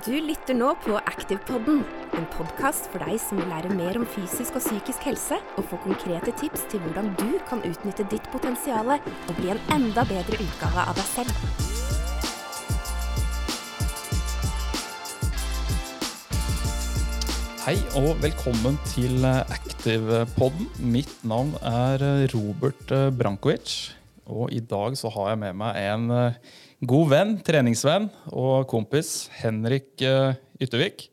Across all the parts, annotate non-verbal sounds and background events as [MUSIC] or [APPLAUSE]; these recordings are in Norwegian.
Du lytter nå på Aktivpodden, en podkast for deg som vil lære mer om fysisk og psykisk helse, og få konkrete tips til hvordan du kan utnytte ditt potensial og bli en enda bedre utgave av deg selv. Hei og velkommen til Active-podden. Mitt navn er Robert Brankovic. Og i dag så har jeg med meg en god venn, treningsvenn og kompis, Henrik eh, Yttervik.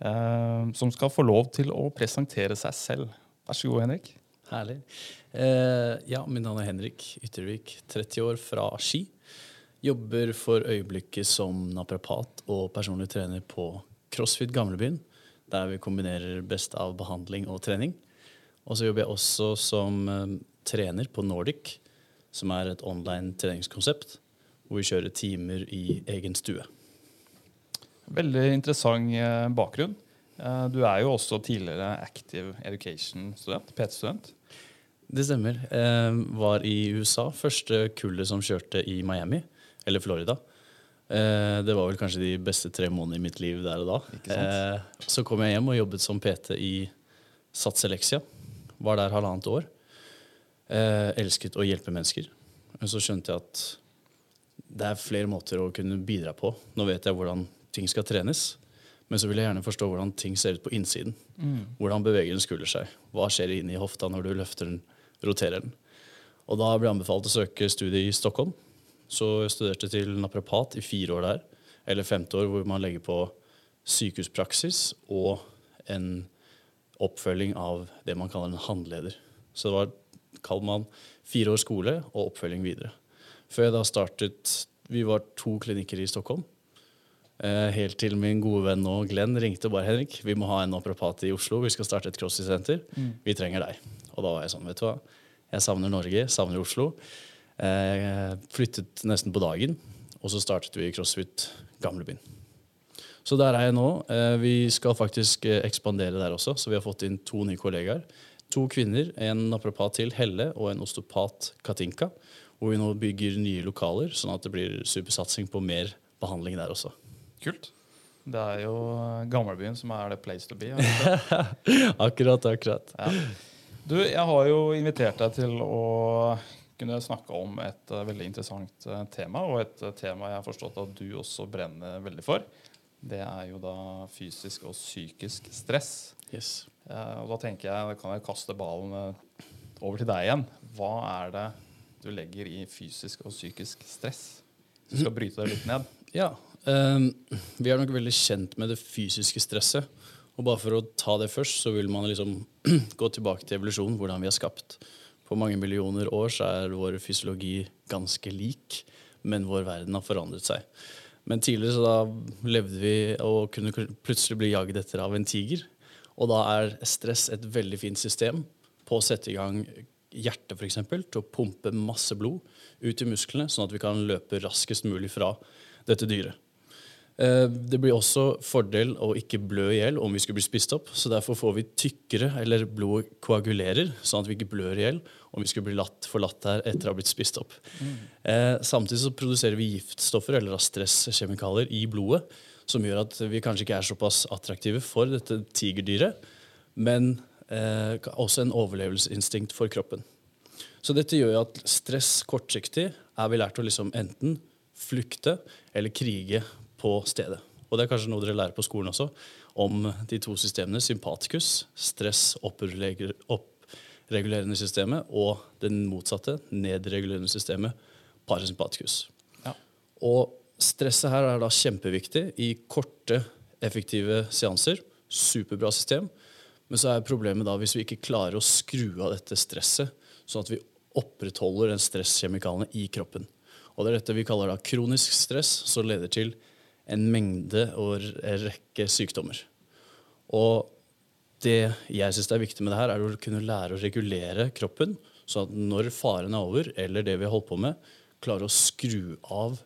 eh, Som skal få lov til å presentere seg selv. Vær så god, Henrik. Herlig. Eh, ja, min navn er Henrik Yttervik, 30 år, fra Ski. Jobber for øyeblikket som naprapat og personlig trener på CrossFit Gamlebyen, der vi kombinerer best av behandling og trening. Og så jobber jeg også som trener på Nordic, som er et online treningskonsept, hvor vi kjører timer i egen stue. Veldig interessant eh, bakgrunn. Eh, Du er jo også tidligere Active Education-student, PT-student. Det stemmer. Jeg var i USA. Første kullet som kjørte i Miami, eller Florida. Eh, det var vel kanskje de beste tre månedene i mitt liv der og da. Eh, så kom jeg hjem og jobbet som PT i Sats Elexia. Var der halvannet år. Eh, elsket å hjelpe mennesker. Men så skjønte jeg at det er flere måter å kunne bidra på. Nå vet jeg hvordan ting skal trenes. Men så vil jeg gjerne forstå hvordan ting ser ut på innsiden. Hvordan beveger en skulder seg? Hva skjer inni hofta når du løfter den, roterer den? Og da ble jeg anbefalt å søke studie i Stockholm. Så jeg studerte til naprapat i fire år der. Eller femte år, hvor man legger på sykehuspraksis og en oppfølging av det man kaller en håndleder. Så det var, kaller man fire års skole og oppfølging videre. Før jeg da startet Vi var to klinikker i Stockholm. Eh, helt til min gode venn nå, Glenn, ringte bare Henrik. Vi må ha en naprapat i Oslo. Vi skal starte et crossfit-senter. Vi trenger deg. Og da var jeg sånn, vet du hva. Jeg savner Norge, savner Oslo. Eh, flyttet nesten på dagen, og så startet vi CrossFit Gamlebyen. Så der er jeg nå. Eh, Vi skal faktisk eh, ekspandere der også, så vi har fått inn to nye kollegaer. To kvinner, en naprapat til, Helle, og en osteopat, Katinka. Hvor vi nå bygger nye lokaler, sånn at det blir supersatsing på mer behandling der også. Kult. Det er jo Gamlebyen som er the place to be. [LAUGHS] akkurat, akkurat. Ja. Du, jeg har jo invitert deg til å kunne snakke om et uh, veldig interessant uh, tema, og et uh, tema jeg har forstått at du også brenner veldig for. Det er jo da fysisk og psykisk stress. Yes. Og da tenker jeg, da kan jeg kaste ballen over til deg igjen. Hva er det du legger i fysisk og psykisk stress? Du skal bryte deg litt ned. Ja. Um, vi er nok veldig kjent med det fysiske stresset. Og bare for å ta det først, så vil man liksom [CLEARS THROAT] gå tilbake til evolusjonen, hvordan vi er skapt. På mange millioner år så er vår fysiologi ganske lik, men vår verden har forandret seg. Men tidligere så da levde vi og kunne plutselig bli jagd etter av en tiger. Og da er stress et veldig fint system på å sette i gang hjertet for eksempel, til å pumpe masse blod ut i musklene, sånn at vi kan løpe raskest mulig fra dette dyret. Eh, Det blir også fordel å ikke blø i hjel om vi skulle bli spist opp. så Derfor får vi tykkere, eller blodet koagulerer, sånn at vi ikke blør i hjel om vi skulle bli latt, forlatt her etter å ha blitt spist opp. Eh, samtidig så produserer vi giftstoffer, eller stresskjemikalier, i blodet, som gjør at vi kanskje ikke er såpass attraktive for dette tigerdyret, men eh, også en overlevelsesinstinkt for kroppen. Så dette gjør jo at stress kortsiktig er vi lært å liksom enten flykte eller krige på stedet. Og det er kanskje noe dere lærer på skolen også, om de to systemene sympaticus, stress oppregulerende systemet, og den motsatte, nedregulerende systemet, parasympaticus. Ja. Og stresset her er da kjempeviktig i korte, effektive seanser. Superbra system. Men så er problemet da hvis vi ikke klarer å skru av dette stresset, sånn at vi opprettholder den stresskjemikalene i kroppen. Og det er dette vi kaller da kronisk stress, som leder til en mengde og en rekke sykdommer. Og det jeg syns er viktig med det her, er å kunne lære å regulere kroppen, sånn at når faren er over, eller det vi har holdt på med, klare å skru av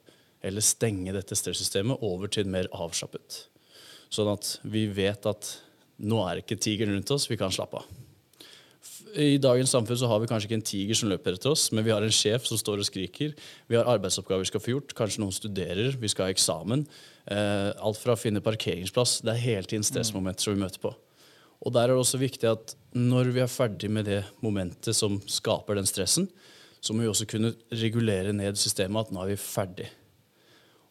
eller stenge dette stressystemet over til mer avslappet. Sånn at vi vet at nå er det ikke tigeren rundt oss, vi kan slappe av. I dagens samfunn så har vi kanskje ikke en tiger som løper etter oss, men vi har en sjef som står og skriker. Vi har arbeidsoppgaver vi skal få gjort. Kanskje noen studerer. Vi skal ha eksamen. Eh, alt fra å finne parkeringsplass. Det er hele tiden stressmomenter som vi møter på. Og der er det også viktig at når vi er ferdig med det momentet som skaper den stressen, så må vi også kunne regulere ned systemet at nå er vi ferdig.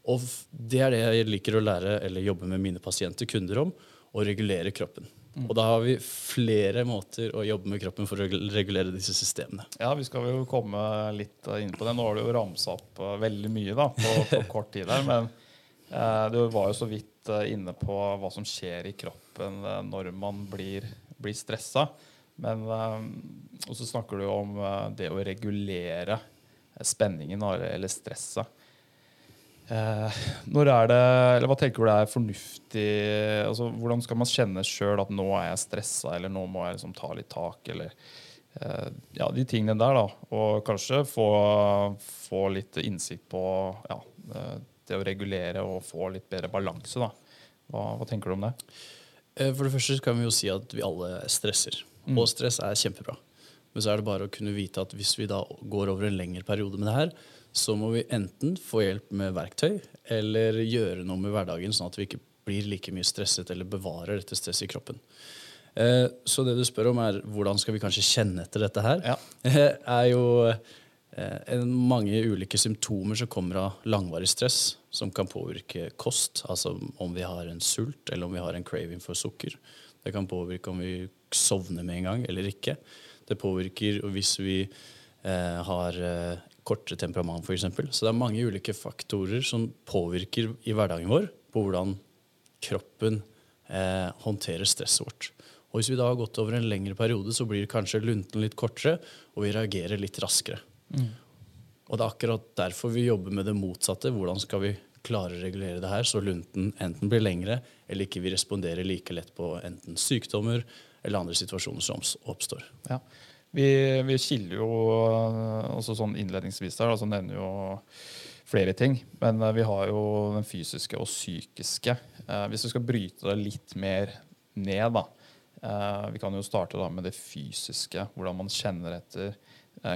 Og det er det jeg liker å lære eller jobbe med mine pasienter, kunder, om. Å regulere kroppen. Og da har vi flere måter å jobbe med kroppen for å regulere disse systemene. Ja, vi skal jo komme litt inn på det. Nå har du jo ramsa opp eh, veldig mye da, på, på [LAUGHS] kort tid her. Men eh, du var jo så vidt eh, inne på hva som skjer i kroppen eh, når man blir, blir stressa. Men eh, Og så snakker du om eh, det å regulere spenningen eller stresset. Eh, når er det, eller Hva tenker du er fornuftig altså Hvordan skal man kjenne sjøl at nå er jeg stressa, eller nå må jeg liksom ta litt tak? eller eh, ja, De tingene der. da, Og kanskje få, få litt innsikt på ja, eh, det å regulere og få litt bedre balanse. da. Hva, hva, tenker du om det? Eh, for det første kan vi jo si at vi alle stresser. Mm. Og stress er kjempebra. Men så er det bare å kunne vite at hvis vi da går over en lengre periode med det her, så må vi enten få hjelp med verktøy eller gjøre noe med hverdagen, sånn at vi ikke blir like mye stresset eller bevarer dette stresset i kroppen. Eh, så det du spør om, er hvordan skal vi kanskje kjenne etter dette her? Ja. [LAUGHS] er jo eh, mange ulike symptomer som kommer av langvarig stress, som kan påvirke kost. Altså om vi har en sult, eller om vi har en craving for sukker. Det kan påvirke om vi sovner med en gang eller ikke. Det påvirker hvis vi eh, har eh, kortere temperament, f.eks. Så det er mange ulike faktorer som påvirker i hverdagen vår på hvordan kroppen eh, håndterer stresset vårt. Og Hvis vi da har gått over en lengre periode, så blir kanskje lunten litt kortere, og vi reagerer litt raskere. Mm. Og Det er akkurat derfor vi jobber med det motsatte. Hvordan skal vi klare å regulere det her, så lunten enten blir lengre, eller ikke vi responderer like lett på enten sykdommer eller andre situasjoner som oppstår. Ja. Vi, vi skiller jo eh, også sånn innledningsvis der, altså nevner jo flere ting. Men eh, vi har jo den fysiske og psykiske. Eh, hvis vi skal bryte det litt mer ned, da. Vi kan jo starte da med det fysiske. Hvordan man kjenner etter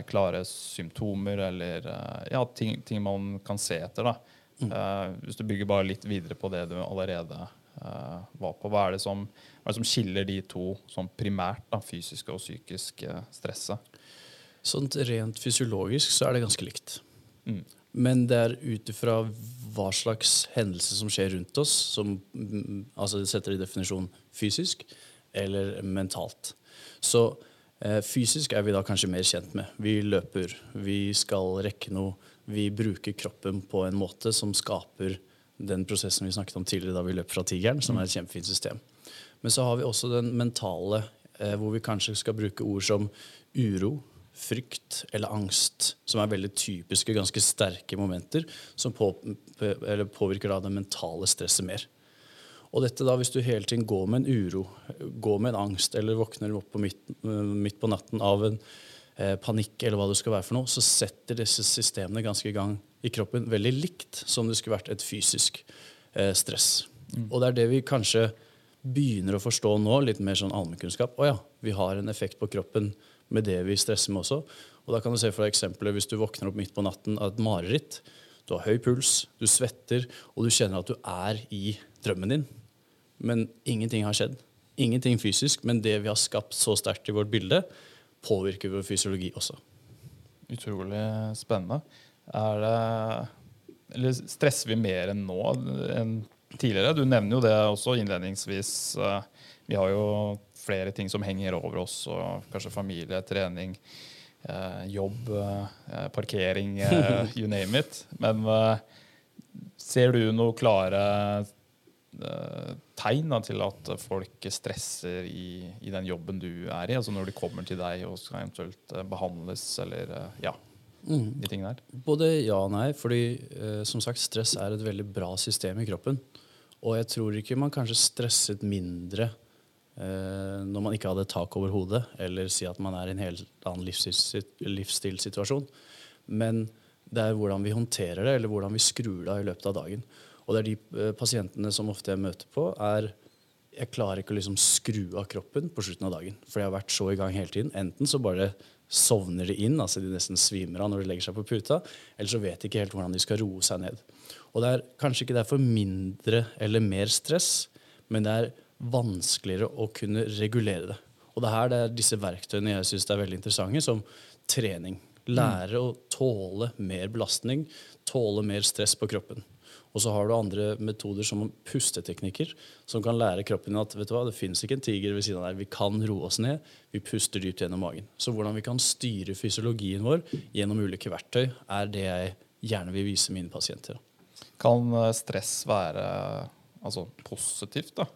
klare symptomer eller ja, ting, ting, man kan se etter. da. Mm. Hvis du bygger bare litt videre på det du allerede var på, hva er det som hva er det som skiller de to sånn primært, da, fysiske og psykiske stresset? Sånt rent fysiologisk så er det ganske likt. Mm. Men det er ut ifra hva slags hendelse som skjer rundt oss, som mm, altså setter i definisjon fysisk eller mentalt. Så eh, fysisk er vi da kanskje mer kjent med. Vi løper, vi skal rekke noe. Vi bruker kroppen på en måte som skaper den prosessen vi snakket om tidligere da vi løp fra tigeren, som er et kjempefint system. Men så har vi også den mentale, eh, hvor vi kanskje skal bruke ord som uro, frykt eller angst, som er veldig typiske, ganske sterke momenter som på, påvirker det mentale stresset mer. Og dette da, Hvis du hele tiden går med en uro, går med en angst eller våkner opp på midt, midt, på natten av en eh, panikk, eller hva det skal være for noe, så setter disse systemene ganske i gang i kroppen veldig likt som det skulle vært et fysisk eh, stress. Mm. Og det er det vi kanskje begynner å forstå nå, litt mer sånn allmennkunnskap. Å ja, vi har en effekt på kroppen med det vi stresser med også. Og da kan du se for deg eksempelet hvis du våkner opp midt på natten av et mareritt. Du har høy puls, du svetter, og du kjenner at du er i drømmen din. Men ingenting har skjedd. Ingenting fysisk, men det vi har skapt så sterkt i vårt bilde, påvirker vår fysiologi også. Utrolig spennende. Er det Eller stresser vi mer enn nå enn tidligere. Du nevner jo det også innledningsvis. Eh, vi har jo flere ting som henger over oss, og kanskje familie, trening, eh, jobb, eh, parkering, [LAUGHS] you name it. Men ser du noen klare tegn til at folk stresser i, i, den jobben du er i? Altså når de kommer til deg og skal eventuelt behandles eller ja, mm. de tingene der? Både ja og nei. fordi eh, som sagt, stress er et veldig bra system i kroppen. Og jeg tror ikke man kanskje stresset mindre eh, når man ikke hadde tak over hodet, eller si at man er i en helt annen livsstilssituasjon. Men det er hvordan vi håndterer det, eller hvordan vi skrur det av i løpet av dagen. Og det er de eh, pasientene som ofte jeg møter på, er jeg klarer ikke å liksom skru av kroppen på slutten av dagen. For jeg har vært så i gang hele tiden. Enten så bare sovner de inn, altså de nesten svimer av når de legger seg på puta, eller så vet de ikke helt hvordan de skal roe seg ned. Og det er kanskje ikke derfor mindre eller mer stress, men det er vanskeligere å kunne regulere det. Og det er her det er disse verktøyene jeg syns er veldig interessante, som trening. Lære å tåle mer belastning, tåle mer stress på kroppen. Og så har du andre metoder som pusteteknikker, som kan lære kroppen at vet du hva, det fins ikke en tiger ved siden av deg. Vi kan roe oss ned. Vi puster dypt gjennom magen. Så hvordan vi kan styre fysiologien vår gjennom ulike verktøy, er det jeg gjerne vil vise mine pasienter. Kan eh, stress være altså, positivt, da?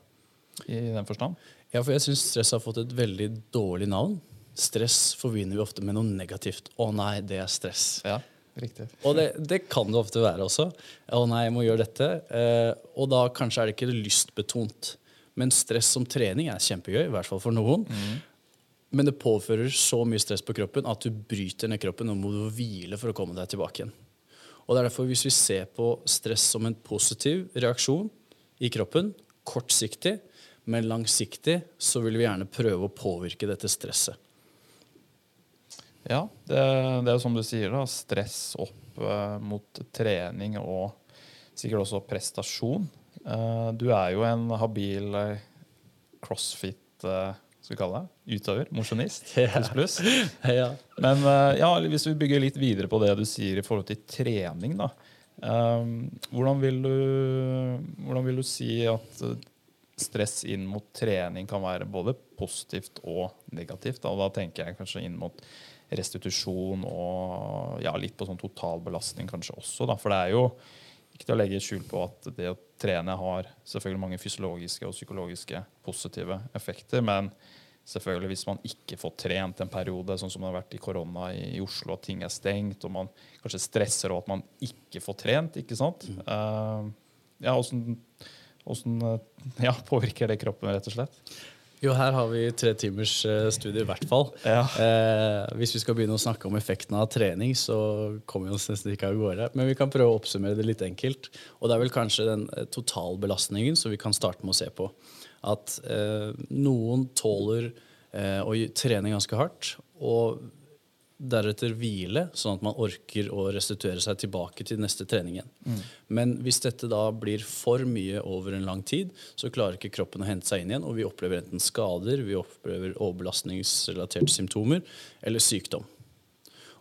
I den forstand? Ja, for jeg syns stress har fått et veldig dårlig navn. Stress forbinder vi ofte med noe negativt. Å nei, det er stress. Ja. Riktig. Og det, det, kan det ofte være også. Å nei, jeg må gjøre dette. Eh, og da kanskje er det ikke lystbetont. Men stress som trening er kjempegøy, i hvert fall for noen. Mm. Men det påfører så mye stress på kroppen at du bryter ned kroppen og må du hvile for å komme deg tilbake igjen. Og det er derfor Hvis vi ser på stress som en positiv reaksjon i kroppen, kortsiktig, men langsiktig, så vil vi gjerne prøve å påvirke dette stresset. Ja, det, det er jo som du sier, da, stress opp uh, mot trening og sikkert også prestasjon. Uh, du er jo en habil uh, crossfit skal vi kalle det, utøver, mosjonist. Pluss, pluss. [LAUGHS] ja. Men ja, hvis vi bygger litt videre på det du sier i forhold til trening, da. hvordan, vil du, hvordan vil du si at stress inn mot trening kan være både positivt og negativt? Og da tenker jeg kanskje inn mot restitusjon og ja, litt på sånn totalbelastning kanskje også. Da. For det er jo ikke til å legge skjul på at det å trene har selvfølgelig mange fysiologiske og psykologiske positive effekter. Men selvfølgelig hvis man ikke får trent en periode, sånn som det har vært i korona i Oslo, at ting er stengt, og man kanskje stresser og at man ikke får trent, ikke sant? Mm. Uh, ja, hvordan, hvordan ja, påvirker det kroppen, rett og slett? Jo, her har vi tre timers uh, studie, i hvert fall. Ja. Eh, hvis vi skal begynne å snakke om effekten av trening, så kommer vi oss nesten ikke av gårde. Men vi kan prøve å oppsummere det litt enkelt. Og det er vel kanskje den eh, totalbelastningen som vi kan starte med å se på. At eh, noen tåler eh, å trene ganske hardt. og deretter hvile, sånn at man orker å restituere seg tilbake til neste trening igjen. Mm. Men hvis dette da blir for mye over en lang tid, så klarer ikke kroppen å hente seg inn igjen, og vi opplever enten skader, vi opplever overbelastningsrelaterte symptomer eller sykdom.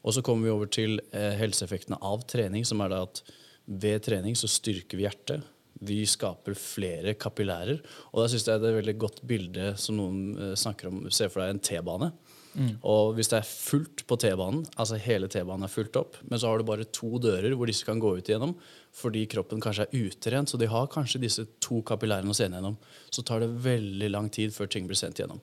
Og så kommer vi over til eh, helseeffektene av trening, som er da at ved trening så styrker vi hjertet. Vi skaper flere kapillærer. Og da syns jeg det er et veldig godt bilde som noen eh, snakker om. Se for deg en T-bane. Mm. Og hvis det er fullt på T-banen, altså hele T-banen er fullt opp, men så har du bare to dører hvor disse kan gå ut igjennom fordi kroppen kanskje er utrent, så de har kanskje disse to kapillærene å se gjennom, så tar det veldig lang tid før ting blir sendt gjennom.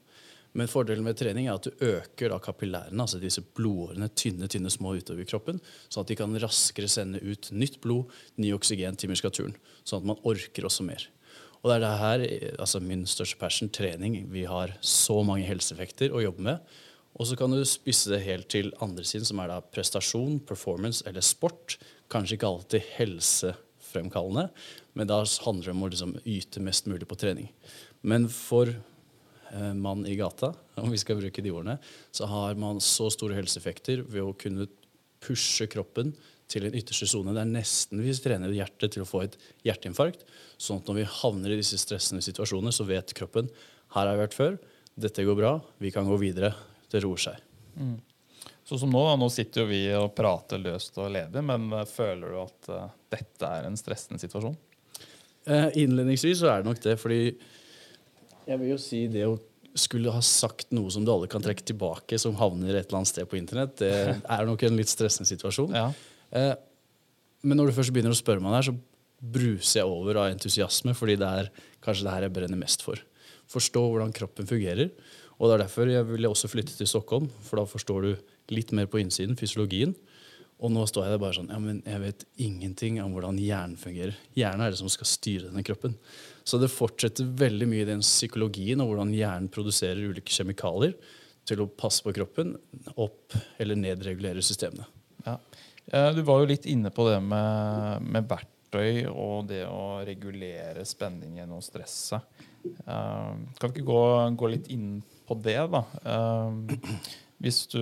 Men fordelen med trening er at du øker da kapillærene, altså disse blodårene, tynne, tynne små utover kroppen, sånn at de kan raskere sende ut nytt blod, ny oksygen til muskulaturen. Sånn at man orker også mer. Og det er det her, altså min største passion, trening. Vi har så mange helseeffekter å jobbe med. Og så kan du spisse det helt til andre siden, som er da prestasjon, performance eller sport. Kanskje ikke alltid helsefremkallende, men da handler det om å liksom yte mest mulig på trening. Men for eh, mann i gata, [LAUGHS] om vi skal bruke de ordene, så har man så store helseeffekter ved å kunne pushe kroppen til en ytterste sone. Det er nesten vi trener hjertet til å få et hjerteinfarkt. Sånn at når vi havner i disse stressende situasjonene, så vet kroppen her har jeg vært før, dette går bra, vi kan gå videre det roer seg. Mm. Så som nå, nå sitter jo vi og prater løst og ledig, men eh, føler du at uh, dette er en stressende situasjon? Uh, innledningsvis så er det nok det, fordi jeg vil jo si det å skulle ha sagt noe som du alle kan trekke tilbake, som havner et eller annet sted på internett, det [LAUGHS] er nok en litt stressende situasjon. Ja. Uh, men når du først begynner å spørre meg der, så bruser jeg over av entusiasme, fordi det er kanskje det her jeg brenner mest for. Forstå hvordan kroppen fungerer. Og det er derfor jeg ville også flytte til Stockholm, for da forstår du litt mer på innsiden, fysiologien. Og nå står jeg der bare sånn Ja, men jeg vet ingenting om hvordan hjernen fungerer. Hjernen er det som skal styre denne kroppen. Så det fortsetter veldig mye i den psykologien og hvordan hjernen produserer ulike kjemikalier til å passe på kroppen, opp eller nedregulere systemene. Ja. Du var jo litt inne på det med, med verktøy og det å regulere spenningen og stresset. Uh, kan vi ikke gå, gå, litt inn på det, da? Uh, hvis, du,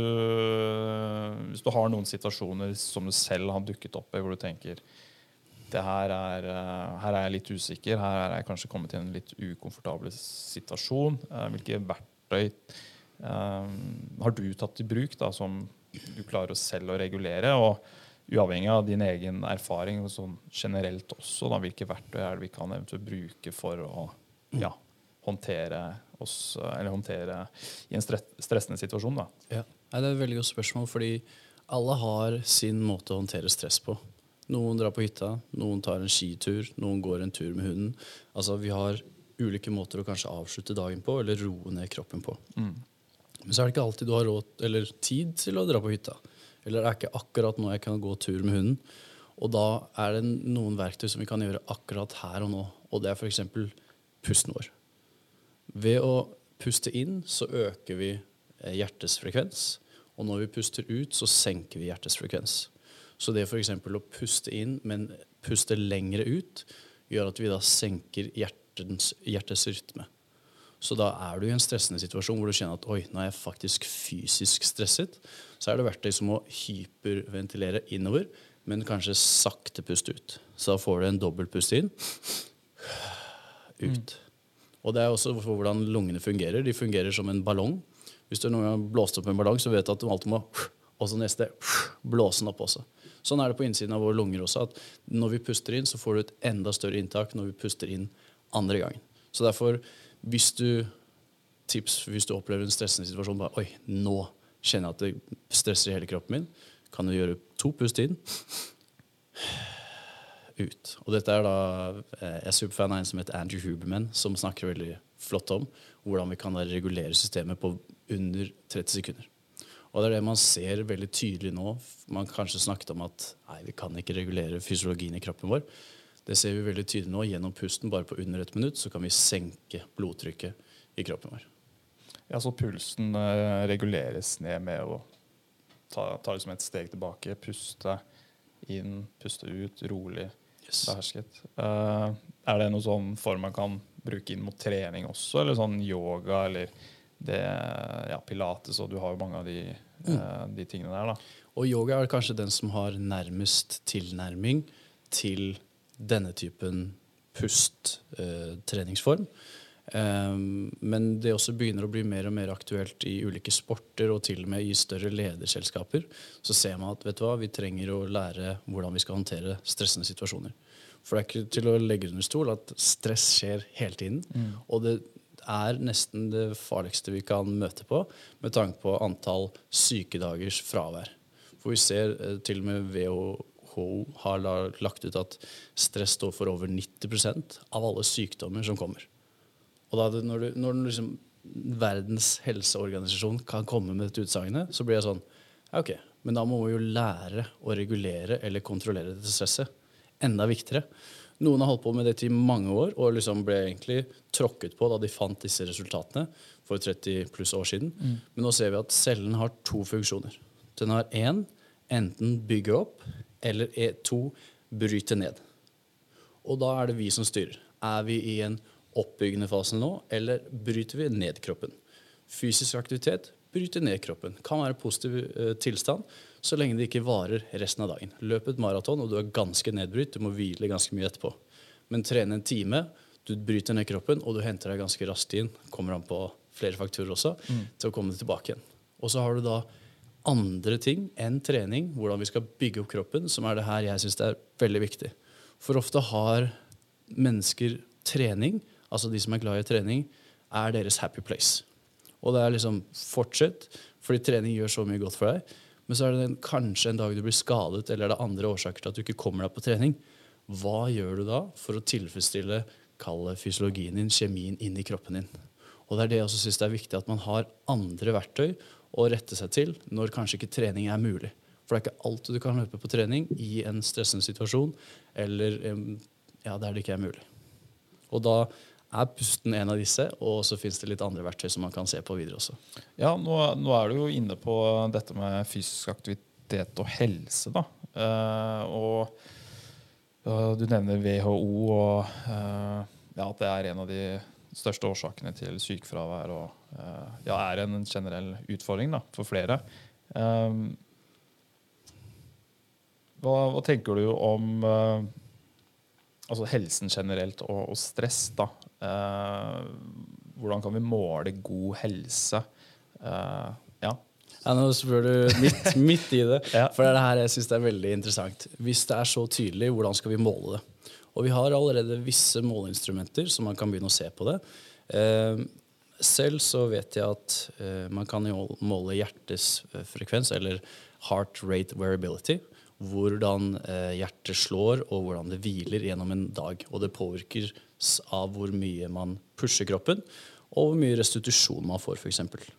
hvis du har noen situasjoner som du selv har dukket opp i, hvor du tenker det her er, uh, her er jeg litt usikker, her er jeg kanskje kommet i en litt ukomfortabel situasjon. hvilke verktøy har du tatt i bruk da, som du klarer selv å regulere? og uavhengig av din egen erfaring, sånn generelt også, da, hvilke verktøy er det vi kan eventuelt bruke for å ja, håndtere oss, eller håndtere i en stressende situasjon? Da. Ja. Det er et veldig godt spørsmål, fordi alle har sin måte å håndtere stress på. Noen drar på hytta, noen tar en skitur, noen går en tur med hunden. Altså, Vi har ulike måter å kanskje avslutte dagen på, eller roe ned kroppen på. Mm. Men så er det ikke alltid du har råd eller tid til å dra på hytta. Eller det er ikke akkurat nå jeg kan gå tur med hunden. Og da er det noen verktøy som vi kan gjøre akkurat her og nå. Og det er f.eks. pusten vår. Ved å puste inn så øker vi eh, hjertets frekvens. Og når vi puster ut, så senker vi hjertets frekvens. Så det f.eks. å puste inn, men puste lengre ut, gjør at vi da senker hjertens, hjertets rytme. Så da er du i en stressende situasjon hvor du kjenner at oi, nå er jeg faktisk fysisk stresset. Så er det verktøy som å hyperventilere innover, men kanskje sakte puste ut. Så da får du en dobbeltpust inn, ut. Og det er også for hvordan lungene fungerer. De fungerer som en ballong. Hvis du noen gang har blåst opp en ballong, så vet du at du alltid må og så neste blåse den opp også. Sånn er det på innsiden av våre lunger også. at Når vi puster inn, så får du et enda større inntak når vi puster inn andre gangen. Så derfor hvis du tips hvis du opplever en stressende situasjon bare, Oi, nå kjenner jeg at det stresser i hele kroppen min. Kan du gjøre to pust inn. Ut. Og dette er da eh, Jeg er superfan av en som heter Andrew Huberman, som snakker veldig flott om hvordan vi kan regulere systemet på under 30 sekunder. Og det er det man ser veldig tydelig nå. Man kanskje snakket om at nei, vi kan ikke regulere fysiologien i kroppen vår. Det ser vi veldig tydelig nå. Gjennom pusten, bare på under et minutt, så kan vi senke blodtrykket i kroppen vår. Ja, Så pulsen uh, reguleres ned med å ta, ta liksom et steg tilbake, puste inn, puste ut, rolig, yes. behersket. Uh, er det noen sånn form man kan bruke inn mot trening også, eller sånn yoga eller det, ja, pilates, og du har jo mange av de, mm. uh, de tingene der. da. Og yoga er kanskje den som har nærmest tilnærming til denne typen pust-treningsform. Eh, men det også begynner å bli mer og mer aktuelt i ulike sporter og til og med i større lederselskaper. Så ser man at vet du hva, vi trenger å lære hvordan vi skal håndtere stressende situasjoner. For det er ikke til å legge under stol at stress skjer hele tiden. Mm. Og det er nesten det farligste vi kan møte på med tanke på antall sykedagers fravær. For vi ser eh, til og med WHO WHO har lagt ut at stress står for over 90% av alle sykdommer som kommer. Og da, når, du, når liksom, Verdens helseorganisasjon kan komme med dette utsagnet, så blir jeg sånn ja, Ok, men da må vi jo lære å regulere eller kontrollere dette stresset. Enda viktigere. Noen har holdt på med dette i mange år og liksom ble egentlig tråkket på da de fant disse resultatene for 30 pluss år siden. Mm. Men nå ser vi at cellen har to funksjoner. Den har én enten bygge opp eller e, to bryte ned. Og da er det vi som styrer. Er vi i en oppbyggende fasen nå, eller bryter vi ned kroppen? Fysisk aktivitet bryter ned kroppen. Kan være positiv eh, tilstand så lenge det ikke varer resten av dagen. Løp et maraton, og du er ganske nedbrytt. Du må hvile ganske mye etterpå. Men trene en time, du bryter ned kroppen, og du henter deg ganske raskt inn. Kommer an på flere faktorer også, mm. til å komme tilbake igjen. Og så har du da andre ting enn trening, hvordan vi skal bygge opp kroppen, som er det her jeg syns er veldig viktig. For ofte har mennesker trening, altså de som er glad i trening, er deres happy place. Og det er liksom fortsett, fordi trening gjør så mye godt for deg. Men så er det den, kanskje en dag du blir skadet, eller er det andre årsaker til at du ikke kommer deg på trening. Hva gjør du da for å tilfredsstille kalle fysiologien din, kjemien, inn i kroppen din? Og det er det jeg også synes er viktig at man har andre verktøy å rette seg til når kanskje ikke trening er mulig. For det er ikke alltid du kan løpe på trening i en stressende situasjon eller ja, der det ikke er mulig. Og da er pusten en av disse, og så fins det litt andre verktøy som man kan se på videre også. Ja, nå, nå er du jo inne på dette med fysisk aktivitet og helse, da. Uh, og Uh, du nevner WHO og uh, ja, at det er en av de største årsakene til sykefravær og uh, ja, er en generell utfordring da, for flere. Um, hva, hva, tenker du om altså helsen generelt og, og stress? da? Hvordan kan vi måle god helse? ja. Ja, Nå spør du midt, [LAUGHS] midt i det. ja. For det er det her jeg syns er veldig interessant. Hvis det er så tydelig, hvordan skal vi måle det? Og vi har allerede visse måleinstrumenter, så man kan begynne å se på det. Eh, selv så vet jeg at eh, man kan måle hjertets eh, frekvens, eller heart rate variability. Hvordan eh, hjertet slår, og hvordan det hviler gjennom en dag. Og det påvirkes av hvor mye man pusher kroppen, og hvor mye restitusjon man får, f.eks.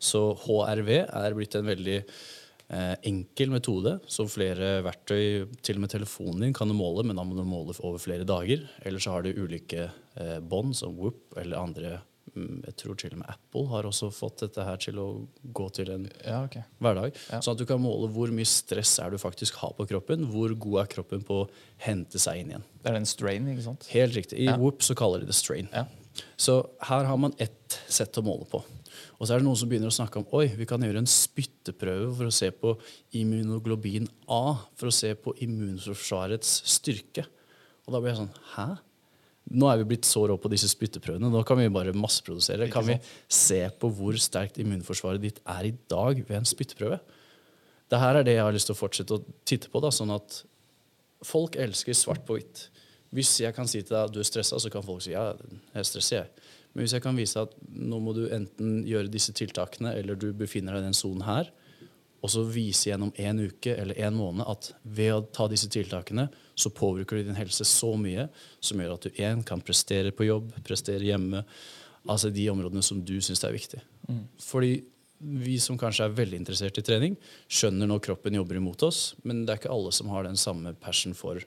Så HRV er blitt en veldig eh, enkel metode. som flere verktøy, til og med telefonen din, kan måle, men da må du måle over flere dager. Eller så har du ulike eh, bånd, som Whoop eller andre jeg tror til og med Apple har også fått dette her til å gå til en ja, okay. hverdag. Ja. Sånn at du kan måle hvor mye stress er du faktisk har på kroppen. Hvor god er kroppen på å hente seg inn igjen. Det er en strain, ikke sant? Helt riktig. I ja. Whoop så kaller de det strain. Så her har man ett sett å måle på. Og så er det noen som begynner å snakke om oi, vi kan gjøre en spytteprøve for å se på immunoglobin A, for å se på immunforsvarets styrke. Og da blir jeg sånn Hæ? Nå er vi blitt så rå på disse spytteprøvene. Nå kan vi bare masseprodusere. Kan vi se på hvor sterkt immunforsvaret ditt er i dag ved en spytteprøve? Det her er det jeg har lyst til å fortsette å titte på. Da, sånn at folk elsker svart på hvitt. Hvis jeg kan si til deg at du er stressa, så kan folk si ja, jeg stresser. jeg. Men hvis jeg kan vise at nå må du enten gjøre disse tiltakene, eller du befinner deg i den sonen her, og så vise gjennom en uke eller en måned at ved å ta disse tiltakene, så påvirker du din helse så mye som gjør at du én kan prestere på jobb, prestere hjemme, altså de områdene som du syns er viktig. Mm. Fordi vi som kanskje er veldig interessert i trening, skjønner når kroppen jobber imot oss, men det er ikke alle som har den samme passion for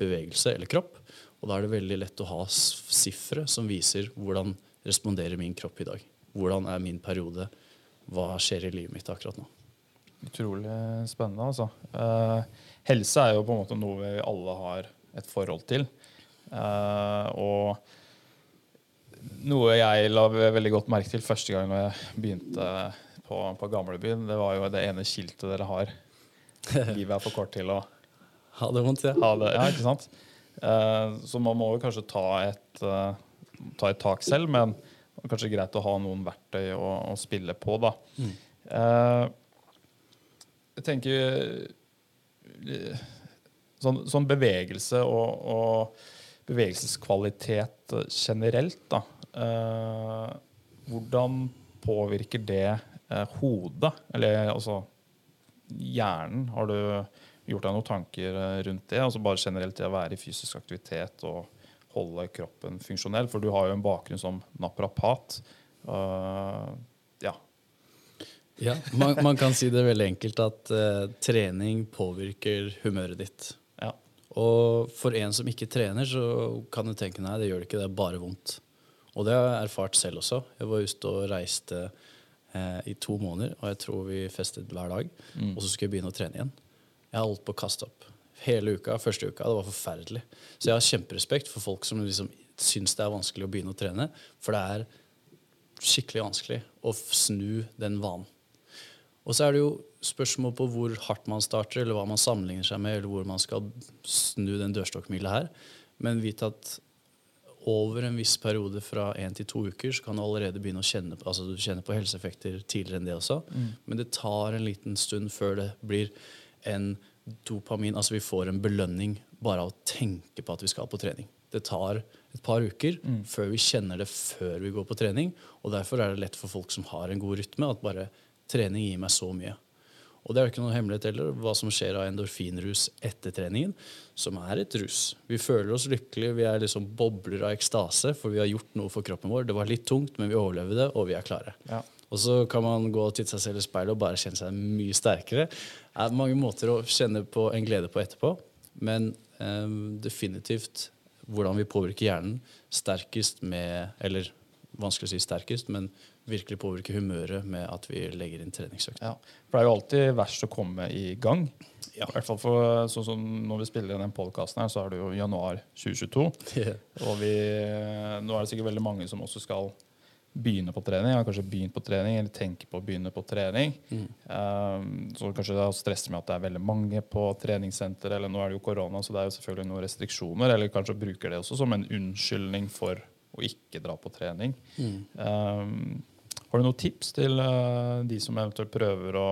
bevegelse eller kropp. Og da er det veldig lett å ha sifre som viser hvordan responderer min kropp i dag? Hvordan er min periode? Hva skjer i livet mitt akkurat nå? Utrolig spennende, altså. Eh, helse er jo på en måte noe vi alle har et forhold til. Eh, og noe jeg la veldig godt merke til første gang når jeg begynte på, på gamlebyen, det var jo det ene skiltet dere har. Livet er for kort til å ha det vondt, ja. Ha det, ja, ikke sant? Eh, så man må jo kanskje ta et ta et tak selv, men kanskje greit å ha noen verktøy å, å spille på. da. Mm. Jeg tenker sånn, sånn bevegelse og, og, bevegelseskvalitet generelt, da. Eh, hvordan påvirker det eh, hodet? Eller altså hjernen? Har du gjort deg noen tanker rundt det? Altså bare generelt det å være i fysisk aktivitet og holde kroppen funksjonell? For du har jo en bakgrunn som naprapat. Ja. Ja man, man, kan si det veldig enkelt at uh, trening påvirker humøret ditt. Ja. Og for en som ikke trener, så kan du tenke nei, det gjør det ikke, det er bare vondt. Og det har jeg erfart selv også. Jeg var ute og reiste eh, i to måneder, og jeg tror vi festet hver dag. Mm. Og så skulle jeg begynne å trene igjen. Jeg holdt på å kaste opp hele uka, første uka. Det var forferdelig. Så jeg har kjemperespekt for folk som liksom syns det er vanskelig å begynne å trene. For det er skikkelig vanskelig å snu den vanen. Og så er det jo spørsmål på hvor hardt man starter, eller hva man sammenligner seg med, eller hvor man skal snu den dørstokkmila her. Men vit at over en viss periode fra én til to uker så kan du allerede begynne å kjenne altså du kjenner på helseeffekter tidligere enn det også. Mm. Men det tar en liten stund før det blir en dopamin Altså vi får en belønning bare av å tenke på at vi skal på trening. Det tar et par uker mm. før vi kjenner det før vi går på trening. Og derfor er det lett for folk som har en god rytme, at bare trening gir meg så mye. Og det er jo ikke noe hemmelighet heller hva som skjer av endorfinrus etter treningen, som er et rus. Vi føler oss lykkelige, vi er liksom bobler av ekstase, for vi har gjort noe for kroppen vår. Det var litt tungt, men vi overlevde det, og vi er klare. Ja. Og så kan man gå og titte seg selv i speilet og bare kjenne seg mye sterkere. Det er mange måter å kjenne på en glede på etterpå, men eh, definitivt hvordan vi påvirker hjernen sterkest med Eller vanskelig å si sterkest, men virkelig påvirke humøret med at vi legger inn treningsøkt. Ja. For det er jo alltid verst å komme i gang. Ja. I hvert fall for, sånn som Når vi spiller den podkasten, så er det jo januar 2022. Og vi, nå er det sikkert veldig mange som også skal begynne på trening. Har kanskje begynt på trening eller tenker på å begynne på trening. Um, så kanskje det er stress med at det er veldig mange på treningssenter. Eller nå er det jo korona, så det er jo selvfølgelig noen restriksjoner. Eller kanskje bruker det også som en unnskyldning for å ikke dra på trening. Um, har du noen tips til uh, de som eventuelt prøver å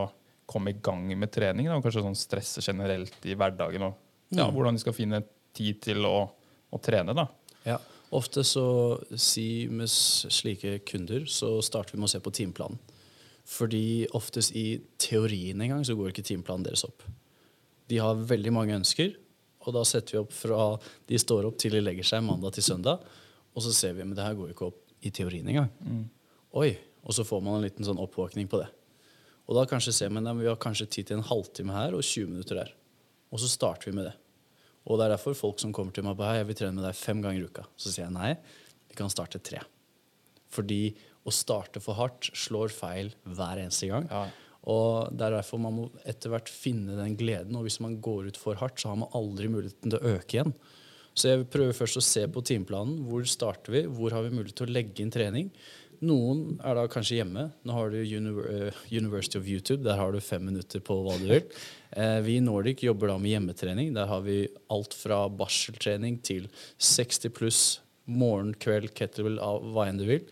komme i gang med trening? Da? og Kanskje sånn stresse generelt i hverdagen? Og ja, hvordan de skal finne tid til å, å trene? da? Ja. Ofte så si med slike kunder så starter vi med å se på timeplanen. Fordi oftest i teorien en gang så går ikke timeplanen deres opp. De har veldig mange ønsker, og da setter vi opp fra de står opp til de legger seg mandag til søndag, og så ser vi men det her går jo ikke opp i teorien engang. Oi, Og så får man en liten sånn oppvåkning på det. Og da kanskje ser man at vi har kanskje tid til en halvtime her og 20 minutter der. Og så starter vi med det. Og det er derfor folk som kommer til meg på «Hei, jeg vil trene med deg fem ganger i uka. Så sier jeg nei, vi kan starte tre. Fordi å starte for hardt slår feil hver eneste gang. Ja. Og det er derfor man må etter hvert finne den gleden. Og hvis man går ut for hardt, så har man aldri muligheten til å øke igjen. Så jeg prøver først å se på timeplanen. Hvor starter vi? Hvor har vi mulighet til å legge inn trening? Noen er da kanskje hjemme. Nå har du eh, University of YouTube. Der har du fem minutter på hva du vil. Eh, vi i Nordic jobber da med hjemmetrening. Der har vi alt fra barseltrening til 60 pluss morgen, kveld, kettlebell, hva enn du vil.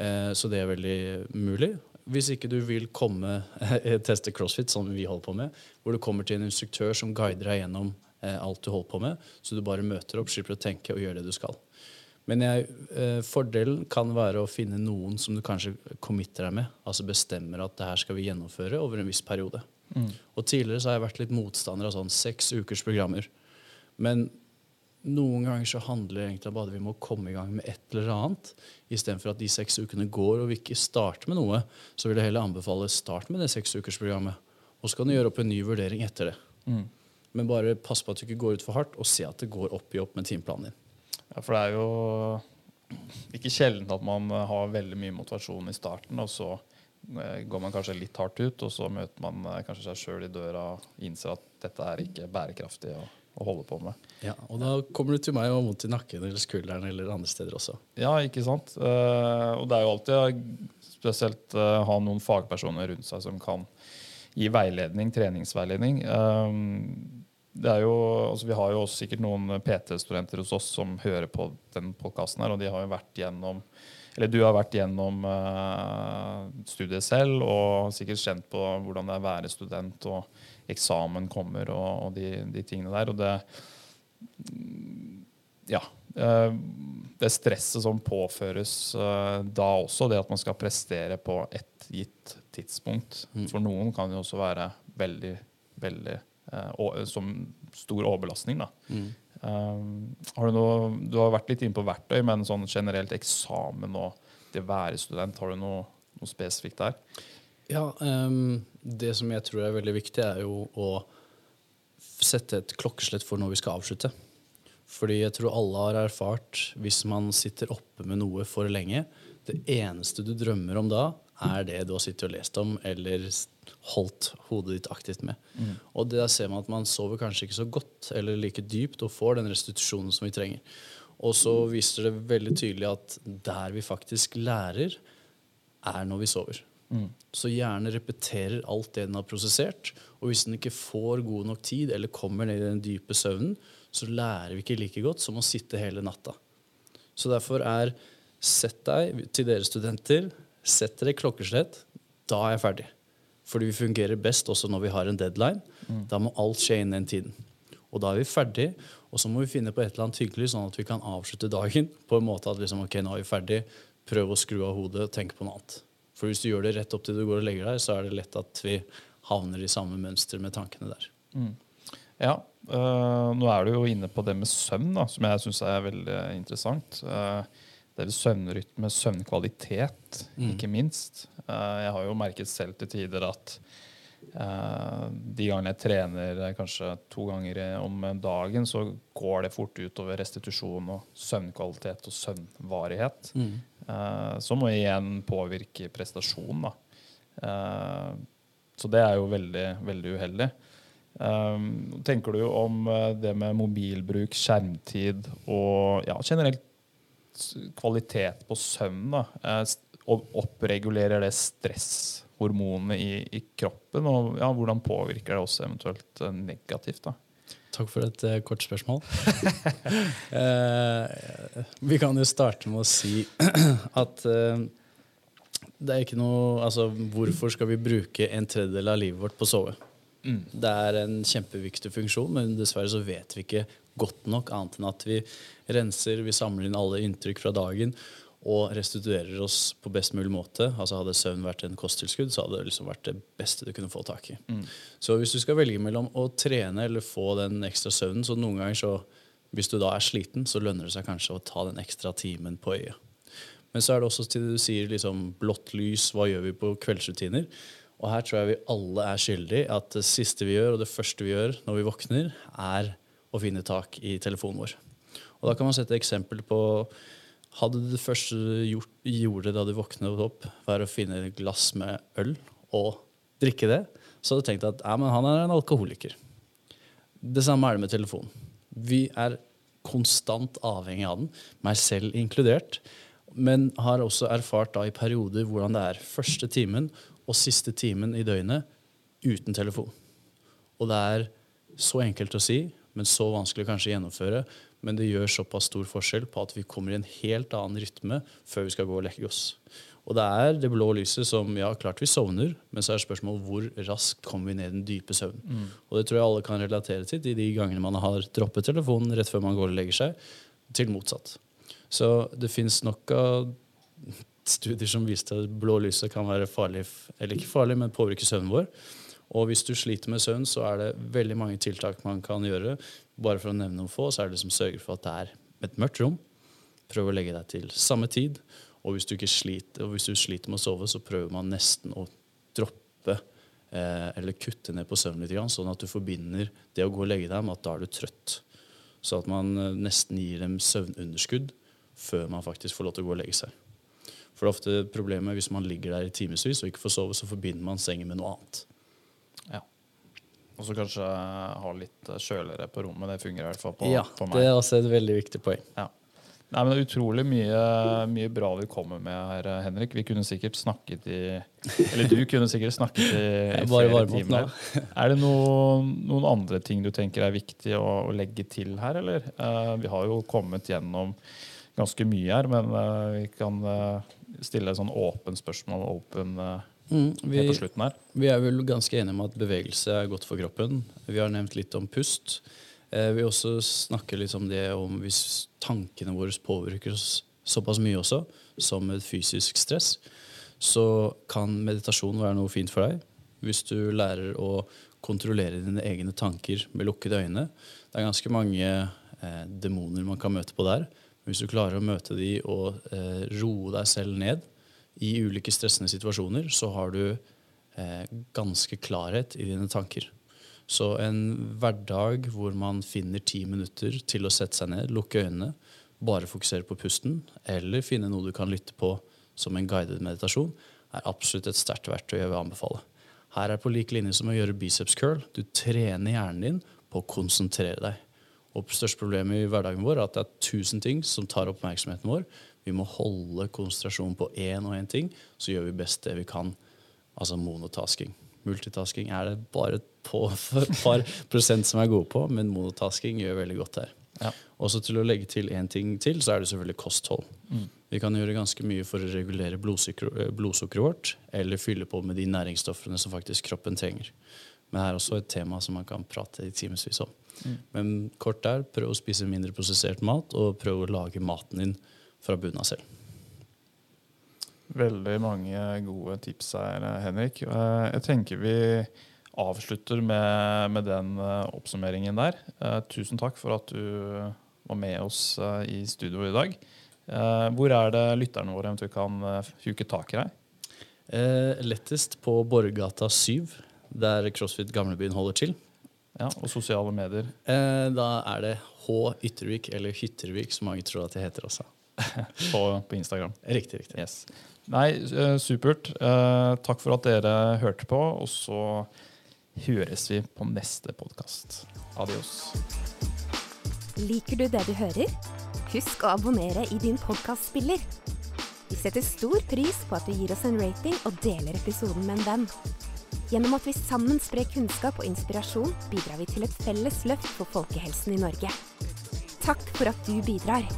Eh, så det er veldig mulig. Hvis ikke du vil komme [LAUGHS] teste crossfit, som vi holder på med, hvor du kommer til en instruktør som guider deg gjennom alt du holder på med, så du bare møter opp, slipper å tenke og gjør det du skal. Men jeg, eh, fordelen kan være å finne noen som du kanskje committer deg med. Altså bestemmer at det her skal vi gjennomføre over en viss periode. Og tidligere så har jeg vært litt motstander av sånn seks ukers programmer. Men noen ganger så handler det egentlig om at vi må komme i gang med et eller annet. Istedenfor at de seks ukene går og vi ikke starter med noe, så vil jeg heller anbefale start med det seksukersprogrammet. Og så kan du gjøre opp en ny vurdering etter det. Men bare pass på at du ikke går ut for hardt, og se at det går opp i opp med timeplanen din. Ja, for det er jo ikke sjelden at man eh, har veldig mye motivasjon i starten, og så eh, går man kanskje litt hardt ut, og så møter man eh, kanskje seg sjøl i døra og innser at dette er ikke bærekraftig å, å holde på med. Ja, og da kommer du til meg og har vondt i nakken eller skulderen eller andre steder også. Ja, ikke sant? Og det er jo alltid spesielt å ha noen fagpersoner rundt seg som kan gi veiledning, treningsveiledning. Det jo, altså vi har jo også sikkert noen PT-studenter hos oss som hører på den podkasten her, og de har jo vært gjennom eller du har vært gjennom uh, studiet selv og sikkert kjent på hvordan det er å være student, og eksamen kommer og, og de, de tingene der. Og det ja. Uh, Det stresset som påføres uh, da også, det at man skal prestere på et gitt tidspunkt. For noen kan det også være veldig, veldig som stor overbelastning. Da. Eh, har du, noe, du har vært litt inne på verktøy, men sånn generelt eksamen og det være student, har du noe, noe spesifikt der? Ja, um, Det som jeg tror er veldig viktig, er jo å sette et klokkeslett for når vi skal avslutte. Fordi jeg tror alle har erfart hvis man sitter oppe med noe for lenge Det eneste du drømmer om da, er det du har sittet og lest om eller holdt hodet ditt aktivt med. Og der ser man at man sover kanskje ikke så godt eller like dypt og får den restitusjonen som vi trenger. Og så viser det veldig tydelig at der vi faktisk lærer, er når vi sover. Så hjernen repeterer alt det den har prosessert. Og hvis den ikke får god nok tid eller kommer ned i den dype søvnen, så lærer vi ikke like godt som å sitte hele natta. Så derfor er Sett deg til dere studenter, sett dere klokkeslett. Da er jeg ferdig. Fordi vi fungerer best også når vi har en deadline. Da må alt skje innen den tiden. Og da er vi ferdig, og så må vi finne på et eller annet hyggelig, sånn at vi kan avslutte dagen [LAUGHS] på en måte at liksom, ok, nå er vi ferdig, prøv å skru av hodet og tenke på noe annet. For hvis du gjør det rett opp til du går og legger deg, så er det lett at vi havner i samme mønster med tankene der. Ja, øh, nå er du jo inne på det med søvn, da, som jeg syns er veldig interessant. Uh, det er søvnrytme, søvnkvalitet, ikke minst. Eh, jeg har jo merket selv til tider at eh, de gangene jeg trener eh, kanskje to ganger om dagen, så går det fort utover restitusjon og søvnkvalitet og søvnvarighet. eh, som igjen påvirker prestasjon. Da. Så det er jo veldig, veldig uheldig. Tenker du om det med mobilbruk, skjermtid og ja, generelt kvalitet på søvn? da, og Oppregulerer det stresshormonene i, i, kroppen? Og ja, hvordan påvirker det også eventuelt negativt? da? Takk for et uh, kort spørsmål. uh, [LAUGHS] vi kan jo starte med å si [CLEARS THROAT] at uh, det er ikke noe Altså, hvorfor skal vi bruke en tredjedel av livet vårt på å sove? Mm. Det er en kjempeviktig funksjon, men dessverre så vet vi ikke godt nok, annet enn at vi renser, vi samler inn alle inntrykk fra dagen og restituerer oss på best mulig måte. Altså Hadde søvn vært en kosttilskudd, så hadde det liksom vært det beste du kunne få tak i. Mm. Så hvis du skal velge mellom å trene eller få den ekstra søvnen, så noen ganger så hvis du da er sliten, så lønner det seg kanskje å ta den ekstra timen på øyet. Men så er det også til det du sier liksom blått lys, hva gjør vi på kveldsrutiner? Og her tror jeg vi alle er skyldige at det siste vi gjør, og det første vi gjør når vi våkner, er å finne tak i telefonen vår. Og da kan man sette eksempel på hadde det første du gjorde da du våknet opp, var å finne et glass med øl og drikke det, så hadde du tenkt at men han er en alkoholiker. Det samme er det med telefonen. Vi er konstant avhengig av den, meg selv inkludert. Men har også erfart da i perioder hvordan det er første timen og siste timen i døgnet uten telefon. Og det er så enkelt å si, men så vanskelig kanskje å gjennomføre men det gjør såpass stor forskjell på at vi kommer i en helt annen rytme før vi skal gå og legge oss. Og det er det blå lyset som Ja, klart vi sovner, men så er spørsmålet hvor raskt kommer vi ned i den dype søvnen. Mm. Og det tror jeg alle kan relatere til i de gangene man har droppet telefonen rett før man går og legger seg, til motsatt. Så det fins nok av studier som viste at blå lyset kan være farlig, eller ikke farlig, men påvirke søvnen vår. Og hvis du sliter med søvn, så er det veldig mange tiltak man kan gjøre bare for å nevne noen få, så er det som sørger for at det er et mørkt rom. Prøv å legge deg til samme tid. Og hvis du, sliter, og hvis du sliter med å sove, så prøver man nesten å droppe eh, eller kutte ned på søvn litt, sånn at du forbinder det å gå og legge deg med at da er du trøtt. Så at man eh, nesten gir dem søvnunderskudd før man faktisk får lov til å gå og legge seg. For det er ofte problemet hvis man ligger der i timevis og ikke får sove, så forbinder man sengen med noe annet. Og så kanskje ha litt kjøligere på rommet. Det fungerer i hvert fall på, ja, på meg. Det er også et veldig viktig poeng. Ja. Nei, men Det er utrolig mye, mye, bra vi kommer med her, Henrik. Vi kunne sikkert snakket i Eller du kunne sikkert snakket i, [LAUGHS] i flere timer. Er det noen, noen, andre ting du tenker er viktig å, å legge til her, eller? Uh, vi har jo kommet gjennom ganske mye her, men uh, vi kan uh, stille sånn åpent spørsmål. Åpen Mm, vi. Vi er vel ganske enige om at bevegelse er godt for kroppen. Vi har nevnt litt om pust. Eh, vi også snakker litt om det om hvis tankene våre påvirker oss såpass mye også, som et fysisk stress, så kan meditasjon være noe fint for deg. Hvis du lærer å kontrollere dine egne tanker med lukkede øyne. Det er ganske mange eh, demoner man kan møte på der. Hvis du klarer å møte de og eh, roe deg selv ned, i ulike stressende situasjoner så har du eh, ganske klarhet i dine tanker. Så en hverdag hvor man finner ti minutter til å sette seg ned, lukke øynene, bare fokusere på pusten, eller finne noe du kan lytte på som en guided meditasjon, er absolutt et sterkt verktøy jeg vil anbefale. Her er på lik linje som å gjøre biceps curl. Du trener hjernen din på å konsentrere deg. Og Største problemet i hverdagen vår er at det er tusen ting som tar oppmerksomheten vår. Vi må holde konsentrasjonen på én og én ting, så gjør vi best det vi kan. Altså monotasking. Multitasking er det bare et par prosent som er gode på, men monotasking gjør veldig godt her. Ja. Også til å legge til én ting til, så er det selvfølgelig kosthold. Mm. Vi kan gjøre ganske mye for å regulere blodsukkeret vårt, eller fylle på med de næringsstoffene som faktisk kroppen trenger. Men det er også et tema som man kan prate i timevis om. Mm. Men kort der, prøv å spise mindre prosessert mat, og prøv å lage maten din fra bunnen av selv. Veldig mange gode tips her, Henrik. Eh, jeg tenker vi avslutter med, med den eh, oppsummeringen der. Eh, tusen takk for at du var med oss i studio i dag. Hvor er det lytterne våre eventuelt kan huke tak i deg? Eh, lettest på Borgata 7, der CrossFit Gamlebyen holder til. Ja, Og sosiale medier? Eh, da er det H Yttervik, eller Hyttervik, som mange tror at jeg heter også. [LAUGHS] på, på Instagram. Riktig, riktig. Yes. Nei, eh, supert. Eh, takk for at dere hørte på, og så høres vi på neste podkast. Adios. Liker du det du hører? Husk å abonnere i din podkastspiller. Vi setter stor pris på at du gir oss en rating og deler episoden med en venn. Gjennom at vi sammen sprer kunnskap og inspirasjon, bidrar vi til et felles løft for folkehelsen i Norge. Takk for at du bidrar.